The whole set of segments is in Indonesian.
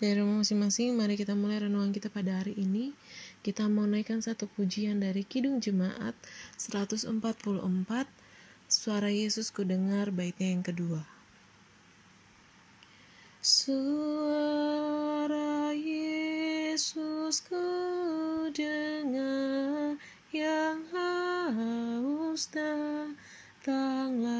Dari rumah masing-masing, mari kita mulai renungan kita pada hari ini. Kita mau naikkan satu pujian dari Kidung Jemaat 144, Suara Yesus Kudengar, baitnya yang kedua. Suara Yesus kudengar yang haus datanglah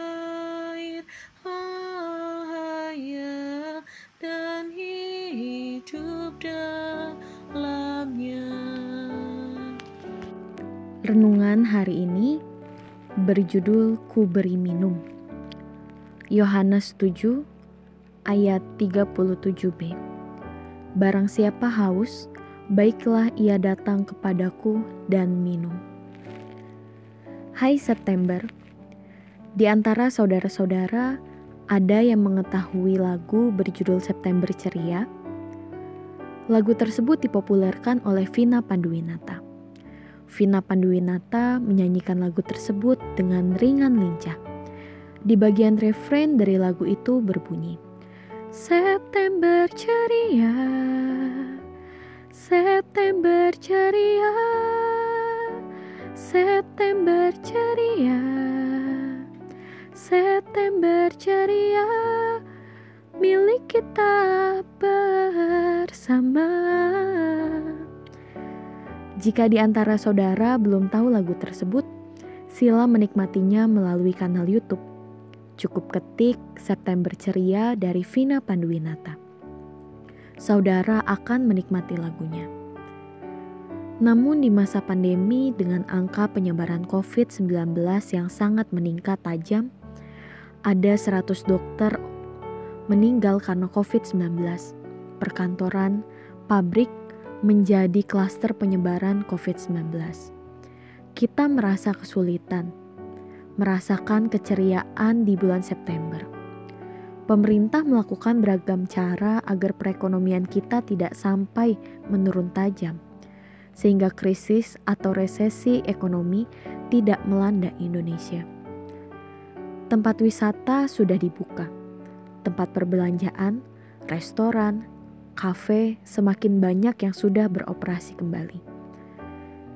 dalamnya Renungan hari ini berjudul Ku Beri Minum Yohanes 7 ayat 37b Barang siapa haus, baiklah ia datang kepadaku dan minum. Hai September, di antara saudara-saudara ada yang mengetahui lagu berjudul September Ceria. Lagu tersebut dipopulerkan oleh Vina Panduwinata. Vina Panduwinata menyanyikan lagu tersebut dengan ringan lincah. Di bagian refrain dari lagu itu berbunyi, September ceria September ceria September ceria September ceria Milik kita Jika di antara saudara belum tahu lagu tersebut, sila menikmatinya melalui kanal YouTube Cukup ketik September Ceria dari Vina Panduwinata. Saudara akan menikmati lagunya. Namun di masa pandemi dengan angka penyebaran COVID-19 yang sangat meningkat tajam, ada 100 dokter meninggal karena COVID-19. Perkantoran, pabrik menjadi klaster penyebaran COVID-19. Kita merasa kesulitan merasakan keceriaan di bulan September. Pemerintah melakukan beragam cara agar perekonomian kita tidak sampai menurun tajam, sehingga krisis atau resesi ekonomi tidak melanda Indonesia. Tempat wisata sudah dibuka, tempat perbelanjaan, restoran, kafe semakin banyak yang sudah beroperasi kembali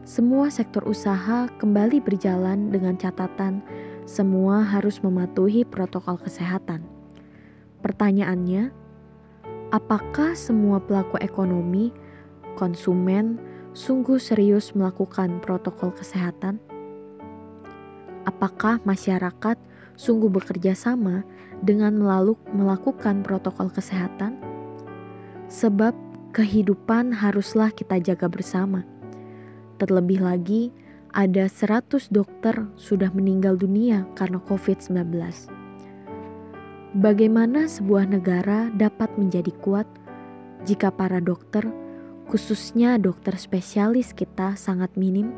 semua sektor usaha kembali berjalan dengan catatan semua harus mematuhi protokol kesehatan. Pertanyaannya, apakah semua pelaku ekonomi, konsumen, sungguh serius melakukan protokol kesehatan? Apakah masyarakat sungguh bekerja sama dengan melakukan protokol kesehatan? Sebab kehidupan haruslah kita jaga bersama Terlebih lagi, ada 100 dokter sudah meninggal dunia karena COVID-19. Bagaimana sebuah negara dapat menjadi kuat jika para dokter, khususnya dokter spesialis kita sangat minim?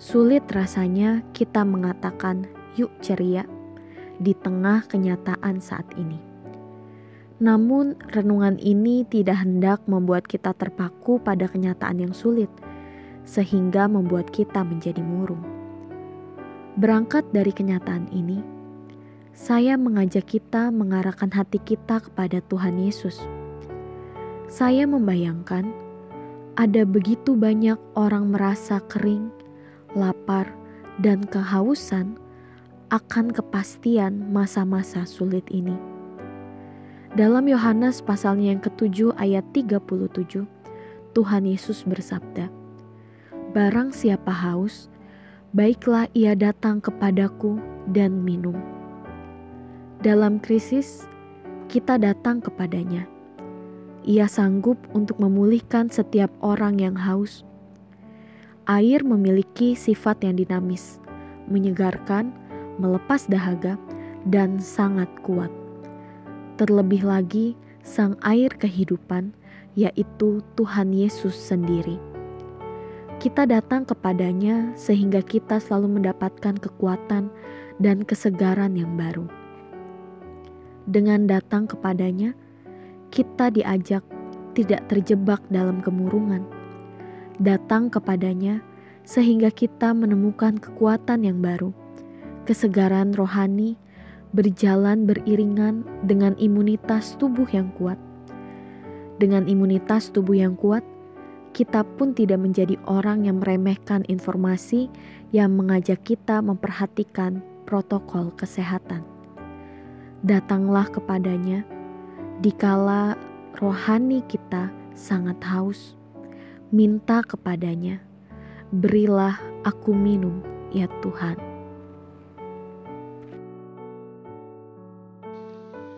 Sulit rasanya kita mengatakan yuk ceria di tengah kenyataan saat ini. Namun, renungan ini tidak hendak membuat kita terpaku pada kenyataan yang sulit – sehingga membuat kita menjadi murung. Berangkat dari kenyataan ini, saya mengajak kita mengarahkan hati kita kepada Tuhan Yesus. Saya membayangkan ada begitu banyak orang merasa kering, lapar, dan kehausan akan kepastian masa-masa sulit ini. Dalam Yohanes pasalnya yang ketujuh ayat 37, Tuhan Yesus bersabda, Barang siapa haus, baiklah ia datang kepadaku dan minum. Dalam krisis, kita datang kepadanya. Ia sanggup untuk memulihkan setiap orang yang haus. Air memiliki sifat yang dinamis, menyegarkan, melepas dahaga, dan sangat kuat. Terlebih lagi, sang air kehidupan, yaitu Tuhan Yesus sendiri. Kita datang kepadanya sehingga kita selalu mendapatkan kekuatan dan kesegaran yang baru. Dengan datang kepadanya, kita diajak tidak terjebak dalam kemurungan. Datang kepadanya sehingga kita menemukan kekuatan yang baru, kesegaran rohani, berjalan beriringan dengan imunitas tubuh yang kuat. Dengan imunitas tubuh yang kuat, kita pun tidak menjadi orang yang meremehkan informasi yang mengajak kita memperhatikan protokol kesehatan. Datanglah kepadanya dikala rohani kita sangat haus. Minta kepadanya Berilah aku minum, ya Tuhan.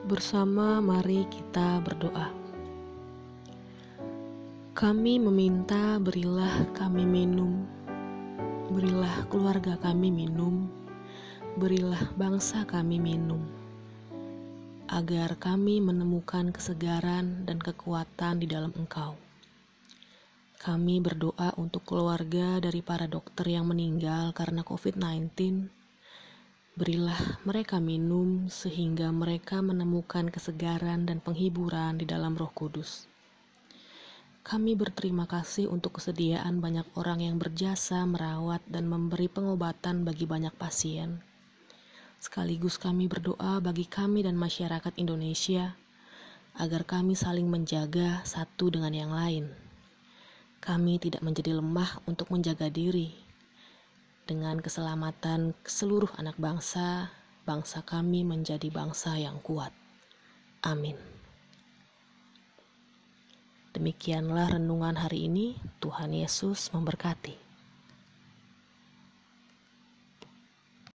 Bersama mari kita berdoa. Kami meminta berilah kami minum, berilah keluarga kami minum, berilah bangsa kami minum, agar kami menemukan kesegaran dan kekuatan di dalam Engkau. Kami berdoa untuk keluarga dari para dokter yang meninggal karena COVID-19. Berilah mereka minum sehingga mereka menemukan kesegaran dan penghiburan di dalam Roh Kudus. Kami berterima kasih untuk kesediaan banyak orang yang berjasa merawat dan memberi pengobatan bagi banyak pasien. Sekaligus kami berdoa bagi kami dan masyarakat Indonesia agar kami saling menjaga satu dengan yang lain kami tidak menjadi lemah untuk menjaga diri. Dengan keselamatan seluruh anak bangsa, bangsa kami menjadi bangsa yang kuat. Amin. Demikianlah renungan hari ini. Tuhan Yesus memberkati.